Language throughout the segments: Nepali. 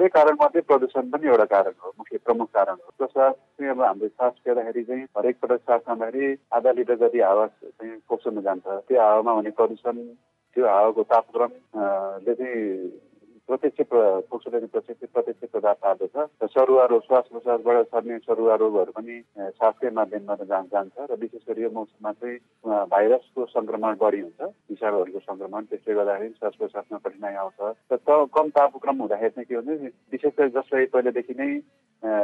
धेरै कारणमध्ये प्रदूषण पनि एउटा कारण हो मुख्य प्रमुख कारण हो। त्यो श्वास चाहिँ अब हामीले श्वास फेर्दाखेरि चाहिँ हरेक पटक श्वास खाँदाखेरि आधा लिटर जति हावा चाहिँ फोक्सोमा जान्छ त्यो हावामा हुने प्रदूषण त्यो हावाको तापक्रमले चाहिँ प्रत्यक्ष फोक्सोले प्रत्यक्ष प्रत्यक्ष प्रभाव पार्दछ र सरुवा रोग श्वास प्रश्वासबाट सर्ने सरुवा रोगहरू पनि श्वासकै माध्यमबाट जान जान्छ र विशेष गरी यो मौसममा चाहिँ भाइरसको सङ्क्रमण बढी हुन्छ। विषाणुहरूको सङ्क्रमण त्यसले गर्दाखेरि श्वास प्रश्वासमा कठिनाइ आउँछ। र कम तापक्रम हुँदाखेरि चाहिँ के हुन्छ विशेष गरी जसलाई पहिलेदेखि नै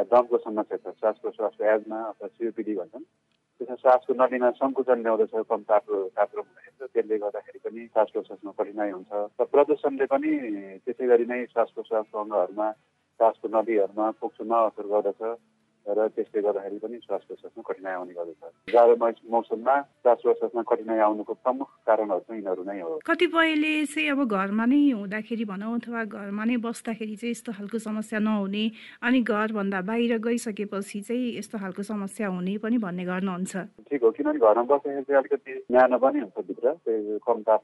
दमको समस्या छ। श्वास प्रश्वासको एजमा अथवा सिओपिडी भन्छन्। त्यसमा श्वासको नलीमा सङ्कुचन ल्याउँदछ कम ताप तापक्रम हुँदाखेरि त्यसले गर्दाखेरि पनि श्वास प्रश्वासमा कठिनाइ हुन्छ। र प्रदूषणले पनि त्यसै गरी नै श्वास प्रश्वासको अङ्गहरूमा श्वासको नदीहरूमा फोक्सोमा असर गर्दछ। र त्यसले गर्दाखेरि पनि श्वास प्रश्वासमा कठिनाइ आउने गर्दछ। जाडो मौसममा श्वास प्रश्वासमा कठिनाइ आउनुको प्रमुख कारणहरू चाहिँ यिनीहरू नै हो। कतिपयले चाहिँ अब घरमा नै हुँदाखेरि भनौँ अथवा घरमा नै बस्दाखेरि चाहिँ यस्तो खालको समस्या नहुने अनि घरभन्दा बाहिर गइसकेपछि चाहिँ यस्तो खालको समस्या हुने पनि भन्ने गर्नुहुन्छ। ठिक हो किनभने घरमा बस्दाखेरि चाहिँ अलिकति न्यानो पनि हुन्छ भित्र। कम ताप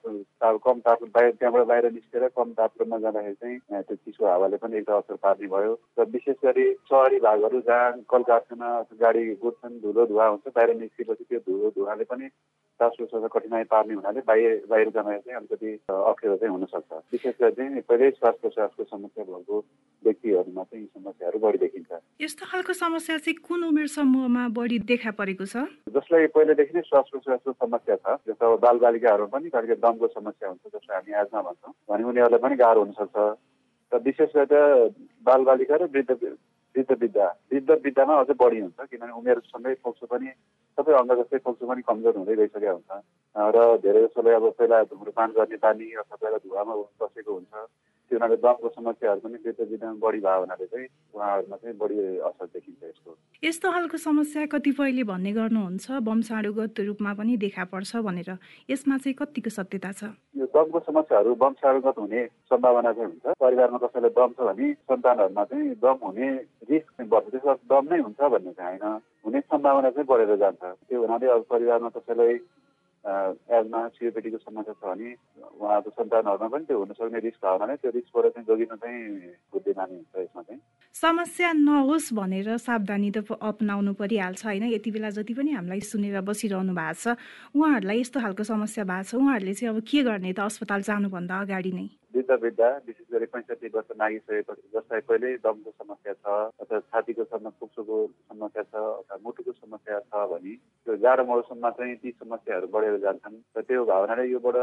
कम ताप बाहिर त्यहाँबाट बाहिर निस्केर कम तापक्रममा जाँदाखेरि चाहिँ त्यो चिसो हावाले पनि एकदम असर पार्ने भयो। र विशेष गरी सहरी भागहरू जहाँ कल कारखाना गाडी गुड्छन् धुलो धुवा हुन्छ बाहिर निस्केपछि त्यो धुलो धुवाले पनि प्रश्वास कठिनाइ पार्ने हुनाले बाहिर बाहिर जाँदा चाहिँ अलिकति अप्ठ्यारो चाहिँ हुनसक्छ। विशेष गरी चाहिँ पहिल्यै श्वास प्रश्वासको समस्या भएको व्यक्तिहरूमा चाहिँ यी समस्याहरू बढी देखिन्छ। यस्तो खालको समस्या चाहिँ कुन उमेर समूहमा बढी देखा परेको छ? जसलाई पहिलेदेखि नै श्वास प्रश्वासको समस्या छ जस्तो अब बालबालिकाहरूमा पनि कहिले दमको समस्या हुन्छ जसलाई हामी आजमा भन्छौँ भने उनीहरूलाई पनि गाह्रो हुनसक्छ। र विशेष गरेर बालबालिका र वृद्ध वृद्ध वृद्ध वृद्ध वृद्धमा अझै बढी हुन्छ किनभने उमेरसँगै फोक्सो पनि सबै अङ्ग जस्तै फोक्सो पनि कमजोर हुँदै गइसकेको हुन्छ। र धेरै जसोले अब पहिला धुम्रपान गर्ने बानी अथवा पहिला धुवामा बसेको हुन्छ। त्यो हुनाले दमको समस्याहरू पनि वृद्ध वृद्धमा बढी भयो हुनाले चाहिँ उहाँहरूमा चाहिँ बढी असर देखिन्छ यसको। यस्तो खालको समस्या कतिपयले भन्ने गर्नुहुन्छ वंशाणुगत रूपमा पनि देखा पर्छ भनेर। यसमा चाहिँ कतिको सत्यता छ? यो दमको समस्याहरू वंशाणुगत हुने सम्भावना चाहिँ हुन्छ। परिवारमा कसैलाई दम छ भने सन्तानहरूमा चाहिँ दम हुने रिस्क चाहिँ बढ्छ। त्यसमा दम नै हुन्छ भन्ने चाहिँ होइन। हुने सम्भावना चाहिँ बढेर जान्छ। त्यो हुनाले अब परिवारमा कसैलाई एजमा सिओपिटीको समस्या छ भने उहाँको सन्तानहरूमा पनि त्यो हुनसक्ने रिस्क भयो भने त्यो रिस्कबाट चाहिँ जोगिन चाहिँ बुद्धिमानी हुन्छ यसमा चाहिँ। समस्या नहोस् भनेर सावधानी त अप्नाउनु परिहाल्छ होइन। यति बेला जति पनि हामीलाई सुनेर बसिरहनु भएको छ उहाँहरूलाई यस्तो खालको समस्या भएको छ उहाँहरूले चाहिँ अब के गर्ने त अस्पताल जानुभन्दा अगाडि नै? वृद्ध वृद्ध विशेष गरी पैँसठी वर्ष नागिसकेपछि जसलाई पहिले दमको समस्या छ अथवा छातीको फोक्सोको समस्या छ अथवा मुटुको समस्या छ भने त्यो जाडो मौसममा चाहिँ ती समस्याहरू बढेर जान्छन्। र त्यो भावनाले योबाट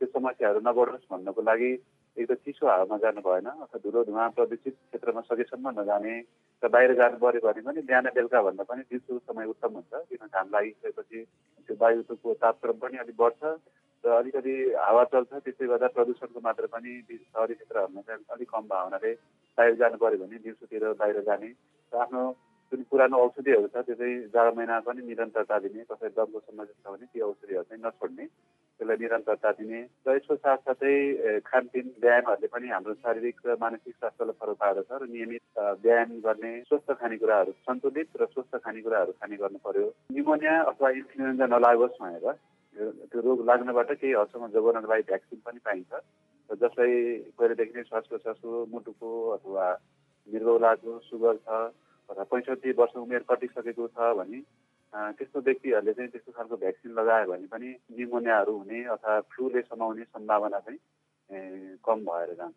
त्यो समस्याहरू नबढोस् भन्नको लागि एक त चिसो हावामा जानु भएन अथवा धुलो धुवा प्रदूषित क्षेत्रमा सकेसम्म नजाने र बाहिर जानु पऱ्यो भने पनि बिहान बेलुका भन्दा पनि दिउँसो समय उत्तम हुन्छ किन घाम लागिसकेपछि त्यो वायुको तापक्रम पनि अलिक बढ्छ। र अलिकति हावा चल्छ त्यसले गर्दा प्रदूषणको मात्रा पनि सहरी क्षेत्रहरूमा चाहिँ अलिक कम भयो हुनाले बाहिर जानु पऱ्यो भने दिउँसोतिर बाहिर जाने र आफ्नो जुन पुरानो औषधिहरू छ त्यो चाहिँ जाडो महिना पनि निरन्तरता दिने कसै दमको समस्या छ भने ती औषधिहरू चाहिँ नछोड्ने त्यसलाई निरन्तरता दिने र यसको साथसाथै खानपिन व्यायामहरूले पनि हाम्रो शारीरिक र मानसिक स्वास्थ्यलाई फरक पार्दछ र नियमित व्यायाम गर्ने स्वस्थ खानेकुराहरू सन्तुलित र स्वस्थ खानेकुराहरू खाने गर्नु पर्यो। निमोनिया अथवा इन्फ्लुएन्जा नलागोस् भनेर त्यो रोग लाग्नबाट केही हदसम्म जोगाउनको लागि भ्याक्सिन पनि पाइन्छ र जसलाई पहिलेदेखि नै श्वास प्रश्वासको मुटुको अथवा मृगौलाको सुगर छ अथवा पैँसठी वर्ष उमेर कटिसकेको छ भने त्यस्तो व्यक्तिहरूले चाहिँ त्यस्तो खालको भ्याक्सिन लगायो भने पनि निमोनियाहरू हुने अथवा फ्लूले समाउने सम्भावना चाहिँ कम भएर जान्छ।